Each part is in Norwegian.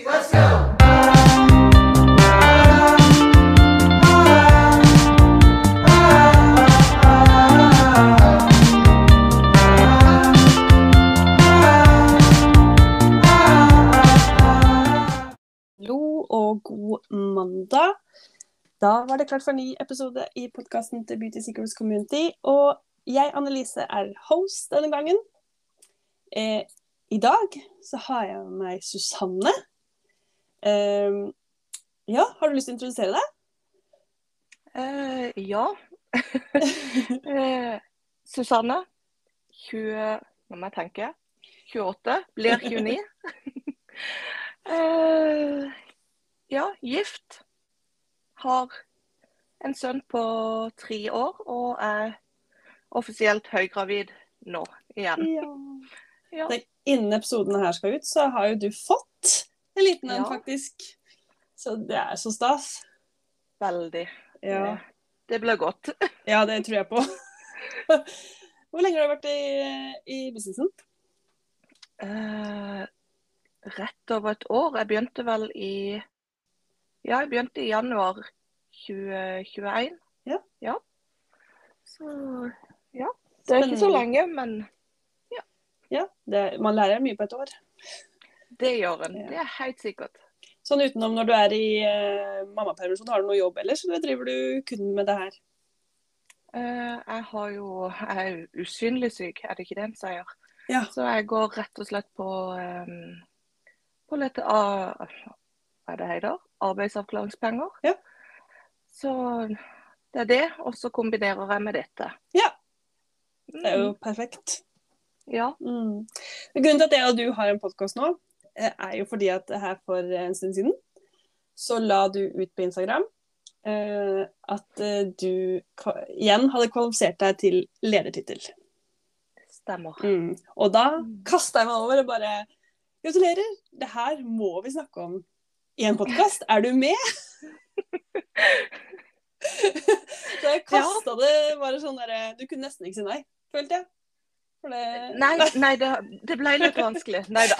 let's go! Hallo og god mandag. Da var det klart for en ny episode i podkasten til Beauty Secrets Community. Og jeg, Annelise, er host denne gangen. Eh, I dag så har jeg med meg Susanne. Eh, ja, har du lyst til å introdusere deg? Uh, ja. eh, Susanne, 20 Nå må jeg tenke. 28, blir 29. uh, ja, gift. Har en sønn på tre år og er offisielt høygravid nå igjen. Ja. Ja. Innen episoden her skal ut, så har jo du fått en liten en, Ja. faktisk. Så det er så stas. Veldig. Ja. Det blir godt. Ja, det tror jeg på. Hvor lenge har du vært i, i businessen? Uh, rett over et år. Jeg begynte vel i Ja, jeg begynte i januar 2021. Ja. Så ja. Det er ikke så lenge, men Ja, det, man lærer mye på et år. Det gjør en. Det er helt sikkert. Sånn utenom når du er i uh, mammapermisjon, har du noe jobb ellers, eller driver du kun med det her? Uh, jeg har jo Jeg er usynlig syk, er det ikke det en sier? Ja. Så jeg går rett og slett på um, på litt av Hva er det heter? Arbeidsavklaringspenger. Ja. Så det er det, og så kombinerer jeg med dette. Ja. Det er jo Mm, perfekt. ja. Mm. Grunnen til at jeg og du har en podkast nå, er jo fordi at her for en stund siden så la du ut på Instagram uh, at eh, du igjen hadde kvalifisert deg til ledertittel. Stemmer. Mm. Og da Mm. kasta jeg meg over og bare Gratulerer! Det her må vi snakke om i en podkast. Er du med? Så jeg kasta det bare sånn derre Du kunne nesten ikke si nei, følte jeg. Det Nei, nei det, det ble litt vanskelig. Nei da.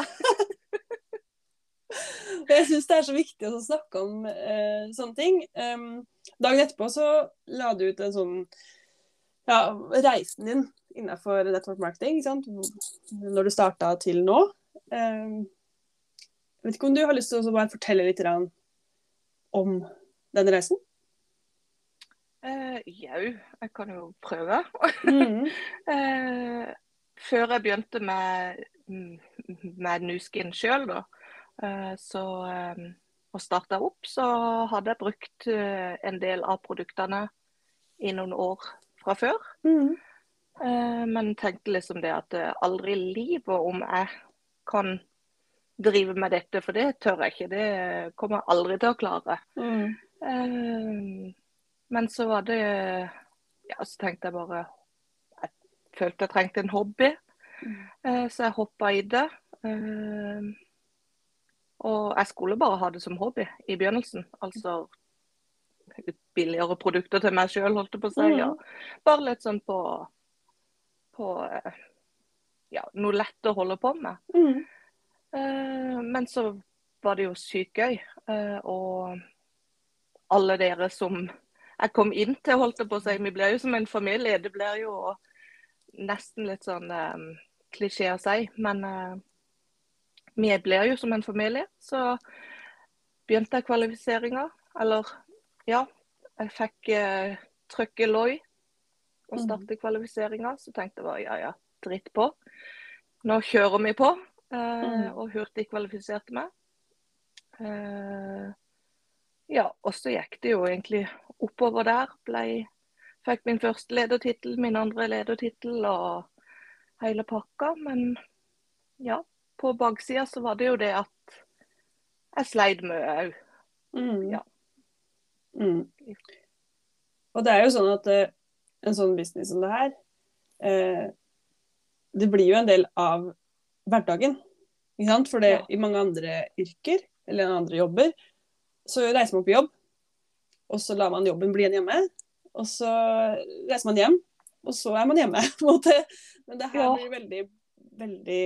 Jeg syns det er så viktig å snakke om eh, sånne ting. Um, dagen etterpå så la du ut en sånn ja, reisen din innenfor network marketing. Ikke sant? Når du starta til nå. Um, jeg vet ikke om du har lyst til å bare fortelle litt om den reisen? Uh, Jau, jeg kan jo prøve. Mm. uh, før jeg begynte med, med Nuskin sjøl, da, eh, så eh, og starta opp, så hadde jeg brukt eh, en del av produktene i noen år fra før. Mm. Eh, men tenkte liksom det at eh, aldri i livet om jeg kan drive med dette, for det tør jeg ikke. Det kommer jeg aldri til å klare. Mm. Eh, men så var det Ja, så tenkte jeg bare Jeg følte jeg trengte en hobby, Mm. eh, så jeg hoppa i det. Og jeg skulle bare ha det som hobby i begynnelsen. Altså billigere produkter til meg sjøl, holdt jeg på å si. Ja. Bare litt sånn på, på ja, noe lett å holde på med. Mm. Uh, men så var det jo sykt gøy. Uh, og alle dere som jeg kom inn til, holdt jeg på å si, vi blir jo som en familie. Det blir jo nesten litt sånn um, klisjé å si, men eh, vi blir jo som en familie. Så begynte jeg kvalifiseringa. Eller ja, jeg fikk eh, trykket LOI og starte kvalifiseringa. Så tenkte jeg bare ja ja, dritt på. Nå kjører vi på. Eh, og Hurtig kvalifiserte meg. Eh, ja, og så gikk det jo egentlig oppover der. Ble, fikk min første ledertittel, min andre ledertittel og hele pakka. Men ja, på baksida så var det jo det at jeg sleit mye òg. Mm. Ja. Mm. Og det er jo sånn at uh, en sånn business som det her, uh, det blir jo en del av hverdagen. Ikke sant? For det, Ja. i mange andre yrker, eller andre jobber, så reiser man på jobb, og så lar man jobben bli igjen hjemme. Og så reiser man hjem, og så er man hjemme. på en måte. Men det her Ja. blir veldig, veldig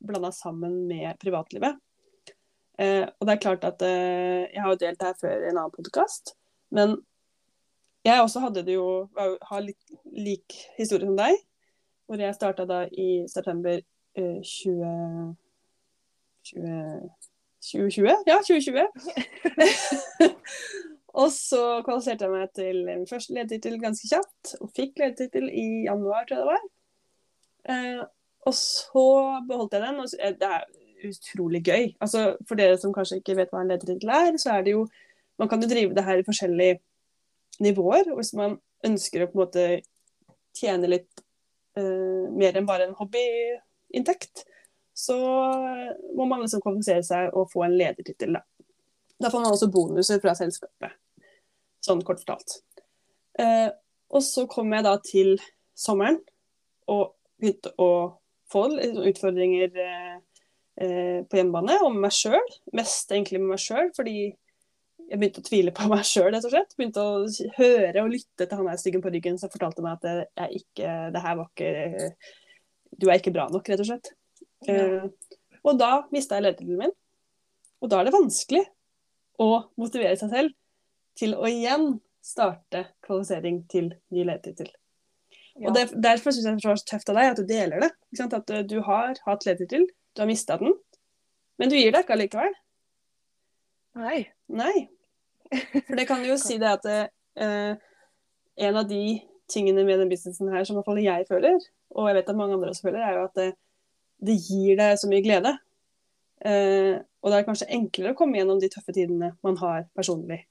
blanda sammen med privatlivet. Eh, og det er klart at eh, jeg har jo delt her før i en annen podkast, men jeg også hadde det jo har litt lik historie som deg, hvor jeg starta da i september eh, 20, 20 2020? Ja, 2020. og så kvalifiserte jeg meg til min første ledertittel ganske kjapt, og fikk ledertittel i januar, tror jeg det var. Eh, og så beholdt jeg den, og det er utrolig gøy. Altså, for dere som kanskje ikke vet hva en ledertittel er, så er det jo Man kan jo drive det her i forskjellige nivåer. og Hvis man ønsker å på en måte tjene litt uh, mer enn bare en hobbyinntekt, så må man liksom kvalifisere seg og få en ledertittel. Da. da får man også bonuser fra selskapet, sånn kort fortalt. Uh, og så kom jeg da til sommeren og begynte å få utfordringer uh, Eh, på hjemmebane, og med meg sjøl. Mest egentlig med meg sjøl, fordi jeg begynte å tvile på meg sjøl, rett og slett. Begynte å høre og lytte til han der styggen på ryggen som fortalte meg at jeg ikke, det her var ikke Du er ikke bra nok, rett og slett. Ja. Eh, og da mista jeg ledertittelen min. Og da er det vanskelig å motivere seg selv til å igjen starte kvalifisering til ny ledertittel. Og der, Derfor syns jeg det er så tøft av deg at du deler det. At du har hatt ledertittel, du har mista den, men du gir deg ikke allikevel. Nei. Nei. For det kan jo si det at eh, en av de tingene med den businessen her som i hvert fall jeg føler, og jeg vet at mange andre også føler, er jo at det, det gir deg så mye glede. Eh, og det er kanskje enklere å komme gjennom de tøffe tidene man har personlig,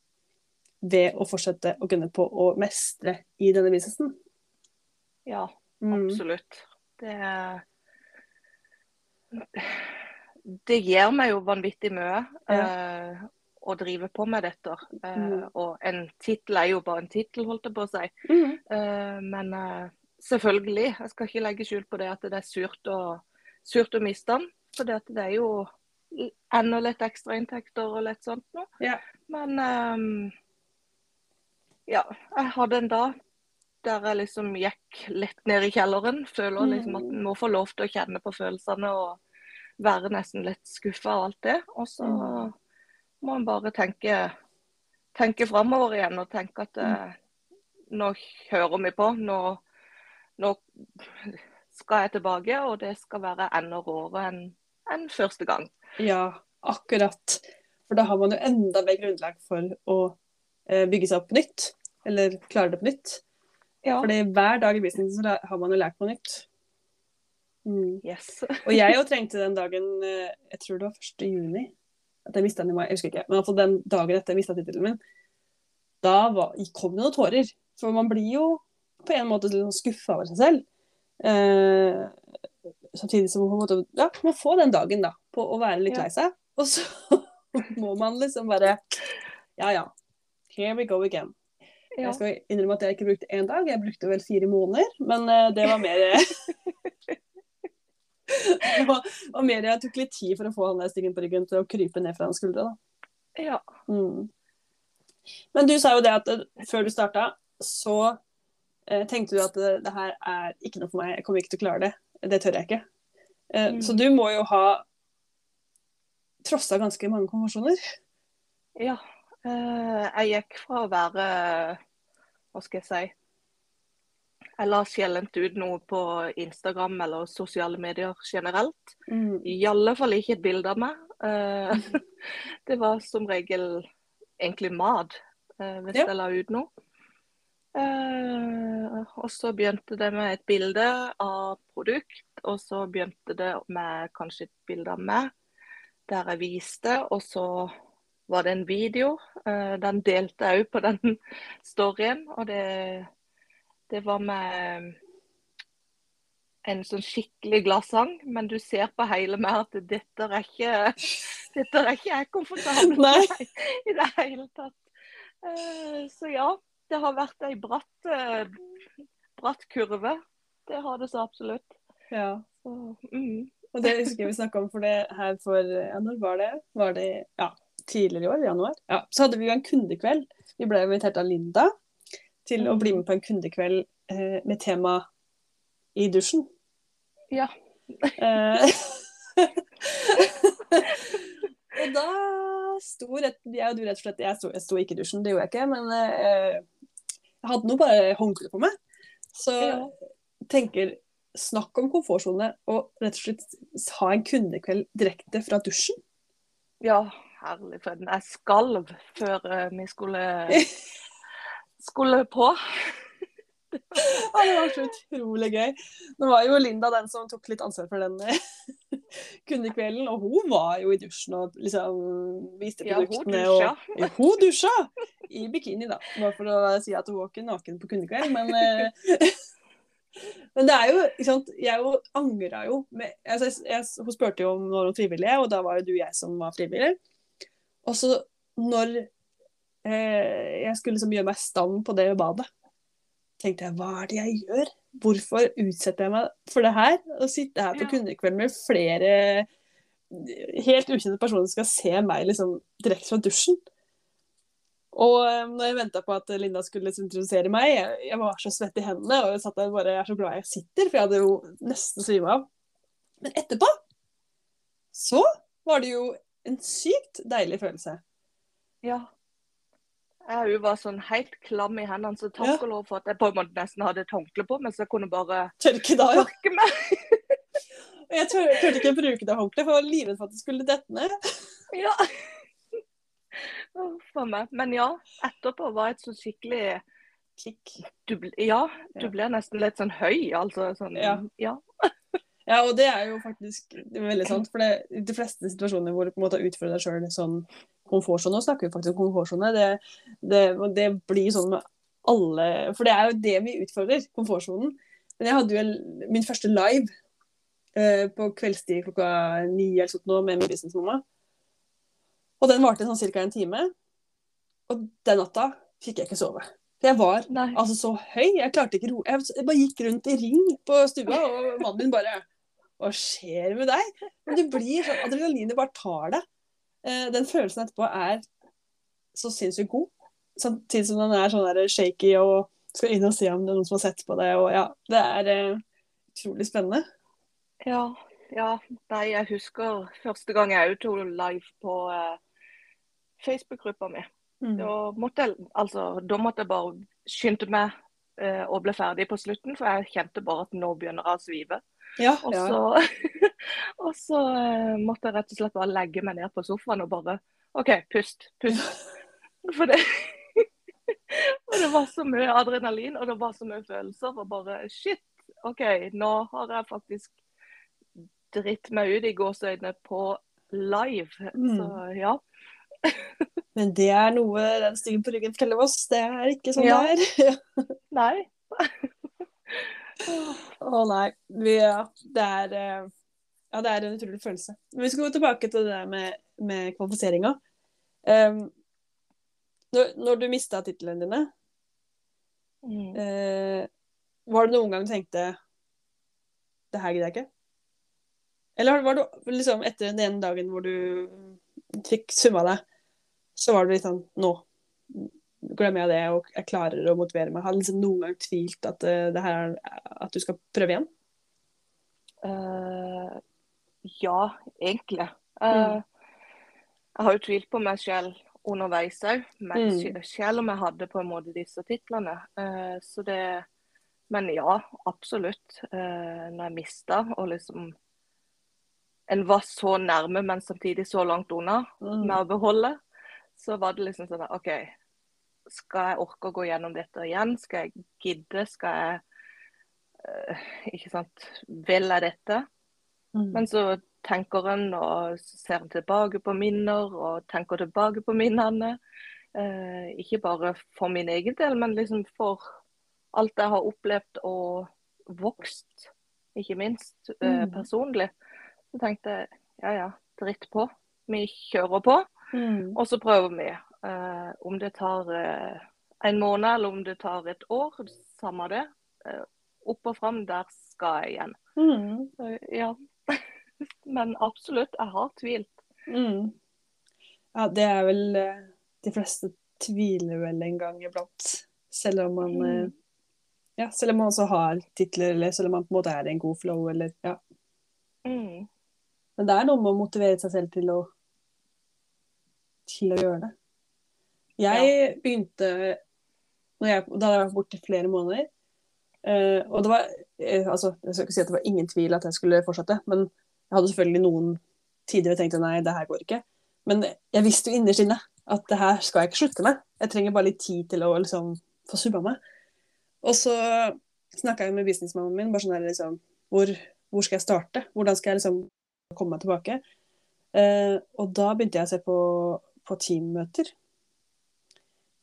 ved å fortsette å gunne på å mestre i denne businessen. Ja, mm. absolutt. Det det gir meg jo vanvittig mye ja. uh, å drive på med dette. Uh, mm. Og en tittel er jo bare en tittel, holdt jeg på å si. Mm. Uh, men selvfølgelig, jeg skal ikke legge skjul på det at det er surt å, surt å miste den. For det, er jo enda litt ekstrainntekter og litt sånt noe. Ja. Men um, ja, jeg hadde en dag der jeg liksom gikk litt ned i kjelleren. Føler liksom at en må få lov til å kjenne på følelsene og være nesten litt skuffa av alt det. Og så mm. må en bare tenke, tenke framover igjen og tenke at eh, nå hører vi på. Nå, nå, skal jeg tilbake, og det skal være enda råere enn en første gang. Ja, akkurat. For da har man jo enda mer grunnlag for å eh, bygge seg opp på nytt. Eller klare det på nytt. Ja. Fordi hver dag i business så har man jo lært noe nytt. Mm. Yes. og jeg jo trengte den dagen, eh, jeg tror det var 1. juni, at jeg mista den i mai, jeg husker ikke. Men altså den dagen etter jeg mista tittelen min, da var, kom det noen tårer. For man blir jo på en måte litt sånn skuffa over seg selv. Eh, samtidig som man måte, ja, må få den dagen da, på å være litt lei seg. Og så må man liksom bare Ja ja, here we go again. Ja. Jeg skal innrømme at jeg ikke brukte én dag, jeg brukte vel fire måneder. Men uh, det var mer det var, var, mer Jeg tok litt tid for å få han der stikken på ryggen til å krype ned fra hans skuldre. da. Ja. Mm. Men du sa jo det at uh, før du starta, så uh, tenkte du at det her er ikke noe for meg, jeg kommer ikke til å klare det. Det tør jeg ikke. Mm. Så du må jo ha trossa ganske mange konvensjoner? Ja. Jeg gikk fra å være hva skal jeg si Jeg la sjelden ut noe på Instagram eller sosiale medier generelt. Mm. I alle fall ikke et bilde av meg. Uh, det var som regel egentlig mat hvis ja. jeg la ut noe. Uh, og så begynte det med et bilde av produkt, og så begynte det med kanskje et bilde av meg der jeg viste, og så var det en video. Uh, den delte jeg òg på den storyen. Og det, det, var med en sånn skikkelig glad sang, men du ser på hele meg at dette er ikke dette er ikke jeg komfortabel med i det hele tatt. Uh, så ja, det har vært ei bratt, bratt kurve. Det har det så absolutt. Ja. Så, mm. Og det husker jeg vi snakka om for det her for ja, Når var det? Var det ja, tidligere i år, i januar, ja, så hadde vi jo en kundekveld. Vi ble invitert av Linda til å bli med på en kundekveld eh, med tema i dusjen. Ja. Eh, og da sto rett, jeg og du rett og slett Jeg sto, jeg sto ikke i dusjen, det gjorde jeg ikke, men eh, jeg hadde nå bare håndkle på meg. Så Ja. tenker Snakk om komfortsone og rett og slett ha en kundekveld direkte fra dusjen. Ja, herlig for Jeg skalv før eh, vi skulle, skulle på. Ja, det var så utrolig gøy. Nå var jo Linda den som tok litt ansvar for den eh, kundekvelden, og hun var jo i dusjen og liksom viste Ja, hun produktene. dusja. Og, hun dusja! I bikini, da. Bare for å si at hun var ikke naken på kundekveld, men eh, Men det er jo ikke sant, Jeg jo angra jo med, altså, jeg, jeg, Hun spurte jo om når hun var frivillig, og da var jo du og jeg som var frivillig. Og så når eh, jeg skulle liksom gjøre meg i stand på det badet, tenkte jeg hva er det jeg gjør? Hvorfor utsetter jeg meg for det her? Å sitte her på Ja. kundekveld med flere helt ukjente personer som skal se meg liksom direkte fra dusjen. Og eh, når jeg venta på at Linda skulle liksom introdusere meg, jeg, jeg var så svett i hendene og jeg satt der bare, jeg er så glad jeg sitter, for jeg hadde jo nesten svima av. Men etterpå så var det jo en sykt deilig følelse. Ja. Jeg var sånn helt klam i hendene, så takk Ja. og lov for at jeg på en måte nesten hadde et håndkle på meg, så jeg kunne bare Tørke da, ja. tørke meg. Jeg tør, turte ikke bruke det håndkleet, for jeg var livredd for at det skulle dette ned. Ja. Meg. Men ja, etterpå var jeg så skikkelig Kick. du, Ja, du Ja. ble nesten litt sånn høy, altså. Sånn, Ja. ja. Ja, og det er jo faktisk veldig sant. For det, de fleste situasjoner hvor du på en måte utfører deg sjøl sånn komfortsone, og snakker vi faktisk om komfortsone, det, det, det blir sånn med alle For det er jo det vi utfordrer, komfortsonen. Men jeg hadde jo min første live eh, på kveldstid klokka ni eller sånt nå med min businessmamma. Og den varte sånn ca. en time. Og den natta fikk jeg ikke sove. For jeg var Nei. altså så høy. Jeg klarte ikke ro. Jeg bare gikk rundt i ring på stua, og mannen min bare Hva skjer med deg? Men du blir sånn Adrenalinet bare tar deg. Eh, Den følelsen etterpå er så sinnssykt god. Samtidig som den er sånn der shaky og skal inn og se om det er noen som har sett på det. Og ja, det er eh, utrolig spennende. Ja, ja. Nei, jeg husker første gang jeg òg tok live på eh, Facebook-gruppa mi. Mm. Da måtte, jeg, altså, da måtte jeg bare skynde meg og ble ferdig på slutten, for jeg kjente bare at nå begynner jeg å svive. Ja, Og så, og så eh, måtte jeg rett og slett bare legge meg ned på sofaen og bare OK, pust, pust. For det, og det var så mye adrenalin, og det var så mye følelser. Og bare shit, OK, nå har jeg faktisk dritt meg ut i gåseøynene på live. Mm. Så ja. Men det er noe den styggen på ryggen forteller oss. Det er ikke sånn Ja. det er. Nei. Å nei. Vi, ja, det er eh, Ja, det er en utrolig følelse. Men vi skal gå tilbake til det der med, med kvalifiseringa. Um, når, når du mista titlene dine, Mm. uh, var det noen gang du tenkte Det her gidder jeg ikke? Eller var det liksom etter den ene dagen hvor du fikk summa deg, så var det litt sånn Nå glemmer jeg det, og jeg klarer å motivere meg. Har liksom noen gang tvilt at, uh, det her, er- at du skal prøve igjen? Uh, ja, egentlig. Eh, Jeg har jo tvilt på meg selv underveis òg, Mm. selv om jeg hadde på en måte disse titlene. Så det Men ja, absolutt. Når jeg mista og liksom En var så nærme, men samtidig så langt unna Mm. med å beholde, så var det liksom sånn OK, skal jeg orke å gå gjennom dette igjen? Skal jeg gidde? Skal jeg eh, Ikke sant. Vil jeg dette? Mm. Men så tenker en og ser en tilbake på minner og tenker tilbake på minnene. Eh, ikke bare for min egen del, men liksom for alt jeg har opplevd og vokst, ikke minst eh, Mm. personlig. Så tenkte jeg ja ja, dritt på. Vi kjører på, Mm. og så prøver vi. Eh, om det tar eh, en måned eller om det tar et år, samme det. Eh, opp og fram, der skal jeg igjen. Mm. Så, ja. Men absolutt, jeg har tvilt. Mm. Ja, det er vel De fleste tviler vel en gang iblant. Selv om man Mm. Ja, selv om man også har titler, eller selv om man på en måte er i en god flow, eller ja. Mm. Men det er noe med å motivere seg selv til å til å gjøre det. Jeg begynte når jeg, Da hadde jeg vært borte flere måneder. Uh, og det var uh, altså, Jeg skal ikke si at det var ingen tvil at jeg skulle fortsette, men jeg hadde selvfølgelig noen tider jeg tenkte nei, det her går ikke. Men jeg visste jo innerst inne at det her skal jeg ikke slutte med. Jeg trenger bare litt tid til å liksom få subba meg. Og så snakka jeg med businessmannen min bare sånn her liksom hvor, hvor, skal jeg starte? Hvordan skal jeg liksom komme meg tilbake? Uh, og da begynte jeg å se på, på teammøter.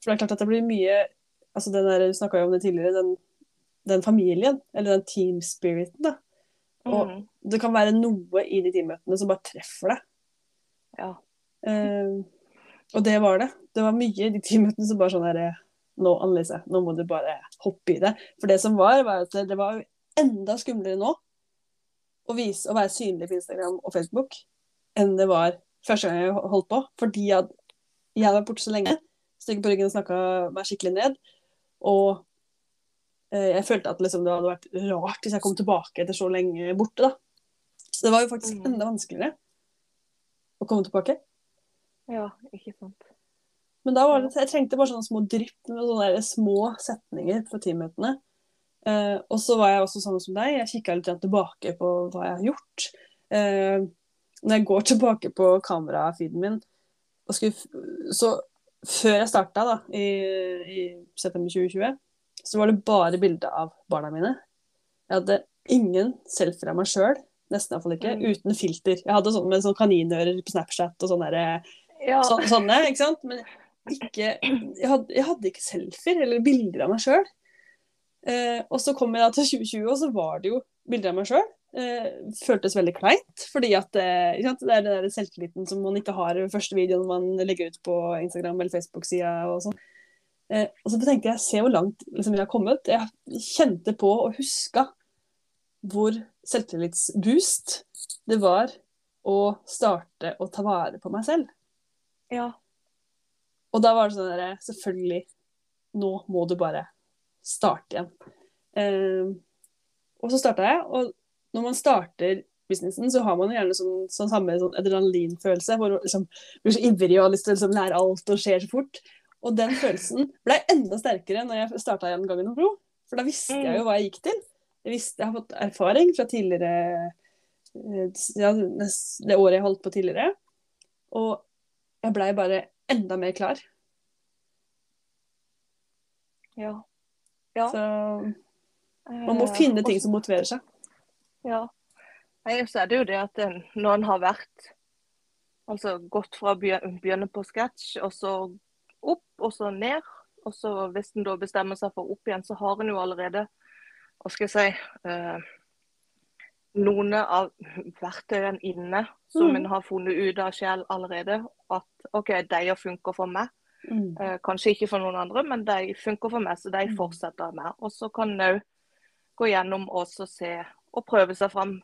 For det er klart at det blir mye altså den der, Du snakka jo om det tidligere, den, den, familien, eller den team spiriten. da. Og mm. det kan være noe i de teammøtene som bare treffer deg. Ja. Eh, og det var det. Det var mye i de teammøtene som bare sånn herre Nå, Annelise, nå må du bare hoppe i det. For det som var, var at det var enda skumlere nå å, vise, å være synlig på Instagram og Facebook enn det var første gang jeg holdt på. Fordi jeg, hadde vært borte så lenge. Stygge på ryggen og snakka meg skikkelig ned. Og eh, jeg følte at liksom, det hadde vært rart hvis jeg kom tilbake etter så lenge borte. da. Så det var jo faktisk mm. enda vanskeligere å komme tilbake. Ja, ikke sant. Men da var det, jeg trengte bare sånne små drypp med sånne små setninger fra teammøtene. Eh, og så var jeg også sånn som deg, jeg kikka litt tilbake på hva jeg har gjort. Eh, når jeg går tilbake på kamerafeeden min skulle, Så før jeg starta da, i, i september 2020, så var det bare bilde av barna mine. Jeg hadde ingen selfier av meg sjøl, nesten iallfall ikke, mm. uten filter. Jeg hadde sånn med sånn kaninører på Snapchat og sånne, ja. så, sånne, ikke sant. Men ikke, jeg, hadde, jeg hadde ikke selfier eller bilder av meg sjøl. Eh, og så kom jeg da til 2020, og så var det jo bilder av meg sjøl. Eh, føltes veldig kleint, fordi at eh, det er den der selvtilliten som man ikke har i første videoen man legger ut på Instagram eller Facebook-sida og sånn. Eh, og så tenkte jeg, se hvor langt liksom, jeg har kommet. Jeg kjente på og huska hvor selvtillitsboost det var å starte å ta vare på meg selv. Ja. Og da var det sånn derre Selvfølgelig, nå må du bare starte igjen. Eh, og så starta jeg, og når man starter businessen, så har man gjerne sånn, sånn samme sånn adrenalinfølelse, hvor man liksom, blir så ivrig og har lyst til å liksom, lære alt og skjer så fort. Og den følelsen ble enda sterkere når jeg starta igjen Gangen og Bro. For da visste jeg jo hva jeg gikk til. Jeg, visste, jeg har fått erfaring fra tidligere eh, ja, det året jeg holdt på tidligere. Og jeg blei bare enda mer klar. Ja. Ja. Så man må finne ting som motiverer seg. Ja. Så er det jo det at når en har vært Altså gått fra å begynne på sketsj, og så opp, og så ned. Og så hvis en da bestemmer seg for opp igjen, så har en jo allerede hva skal jeg si eh, noen av verktøyene inne som mm. en har funnet ut av sjel allerede. At OK, de funker for meg. Mm. Eh, kanskje ikke for noen andre, men de funker for meg, så de mm. fortsetter med. Og så kan en òg gå gjennom og se og prøve seg fram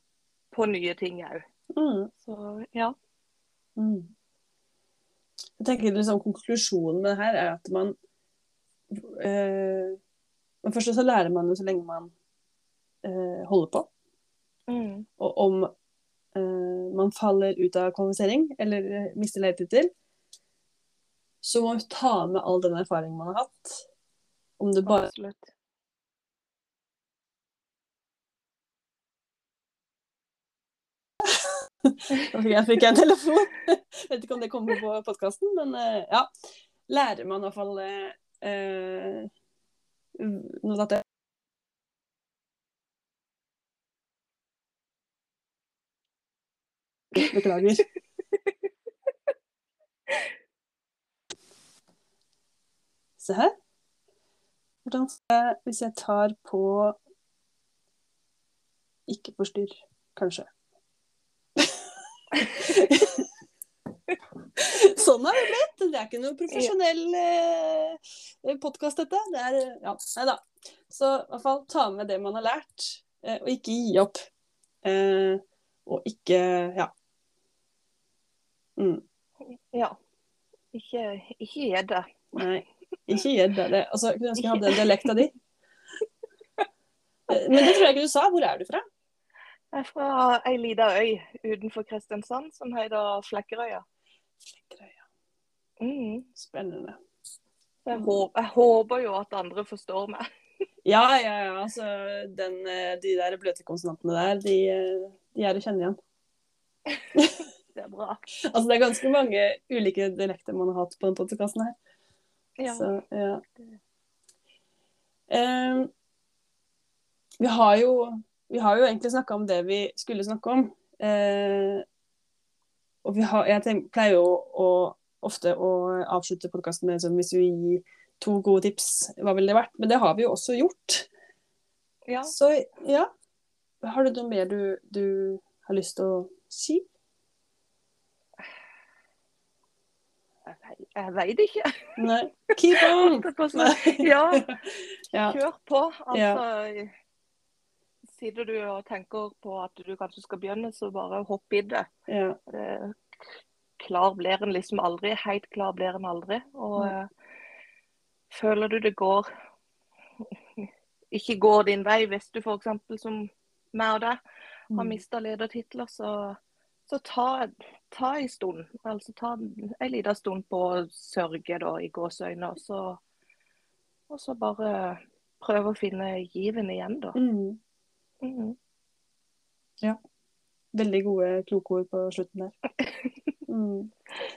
på nye ting òg. Mm. Så ja. Mm. Jeg tenker liksom Konklusjonen med det her er at man øh, Men først så lærer man jo så lenge man øh, holder på. Mm. Og om øh, man faller ut av kvalifisering eller mister leietittel, så må man ta med all den erfaringen man har hatt. Om det bare Absolutt. Jeg fikk jeg en telefon. Vet ikke om det kommer på podkasten, men uh, ja. Lærer man i hvert fall eh, Nå datt jeg Beklager. Se her. Hvordan skal jeg Hvis jeg tar på Ikke forstyrr, kanskje. sånn har det blitt. Det er ikke noe profesjonell eh, podkast, dette. Det er Ja, nei da. Så i hvert fall ta med det man har lært, eh, og ikke gi opp. Eh, og ikke Ja. Mm. Ja. Ikke, ikke gjedde. Nei. Ikke gjedde. Altså, kunne ønske jeg hadde dialekta di. av. Men det tror jeg ikke du sa. Hvor er du fra? Jeg er fra ei lita øy utenfor Kristiansand som heter Flekkerøya. Flekkerøya. Mm. Spennende. Jeg, håper, jeg håper jo at andre forstår meg. Ja, ja, ja. Altså, den, eh, de der bløte konsonantene der, de, eh, de er å kjenne igjen. Det er bra. Altså, det er ganske mange ulike dialekter man har hatt på den podkasten her. Ja. Så, ja. Um, vi, har jo, vi har jo egentlig snakka om det vi skulle snakke om. Eh, og vi har, jeg tenk, pleier jo å, ofte å avslutte podkasten med sånn, hvis vi gir to gode tips, hva ville det vært? Men det har vi jo også gjort. ja. Så ja. Har du noe mer du, du har lyst til å si? Jeg, vei- veit ikke. Nei. Keep on! Ja, Ja. kjør på. Altså Sitter du og tenker på at du kanskje skal begynne, så bare hopp i det. ja. det klar blir en liksom aldri. Helt klar blir en aldri. Og Nei. eh, føler du det går ikke går din vei, hvis du f.eks. som meg og deg har Mm. mista ledertitler, så, så ta, ta en stund. Altså ta en liten stund på å sørge, da, i gåseøyne. Og så, og så bare prøve å finne given igjen, da. Mm. Mhm. Veldig gode, kloke ord på slutten der. Mm.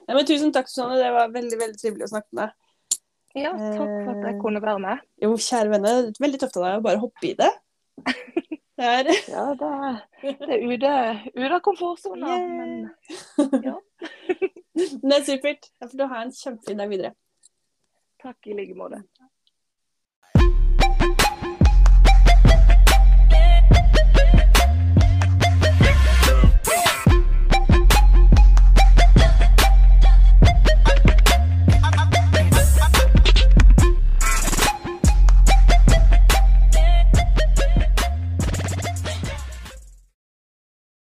Men tusen takk, Susanne. Det var veldig veldig trivelig å snakke med deg. Ja, takk for at Eh. jeg kunne være med. Jo, kjære venner, veldig tøft av deg å bare hoppe i det. Det er Ja, det er, det er ute, ute av komfortsona, men ja. Det er supert. Da får du ha en kjempefin dag videre. takk i like måte.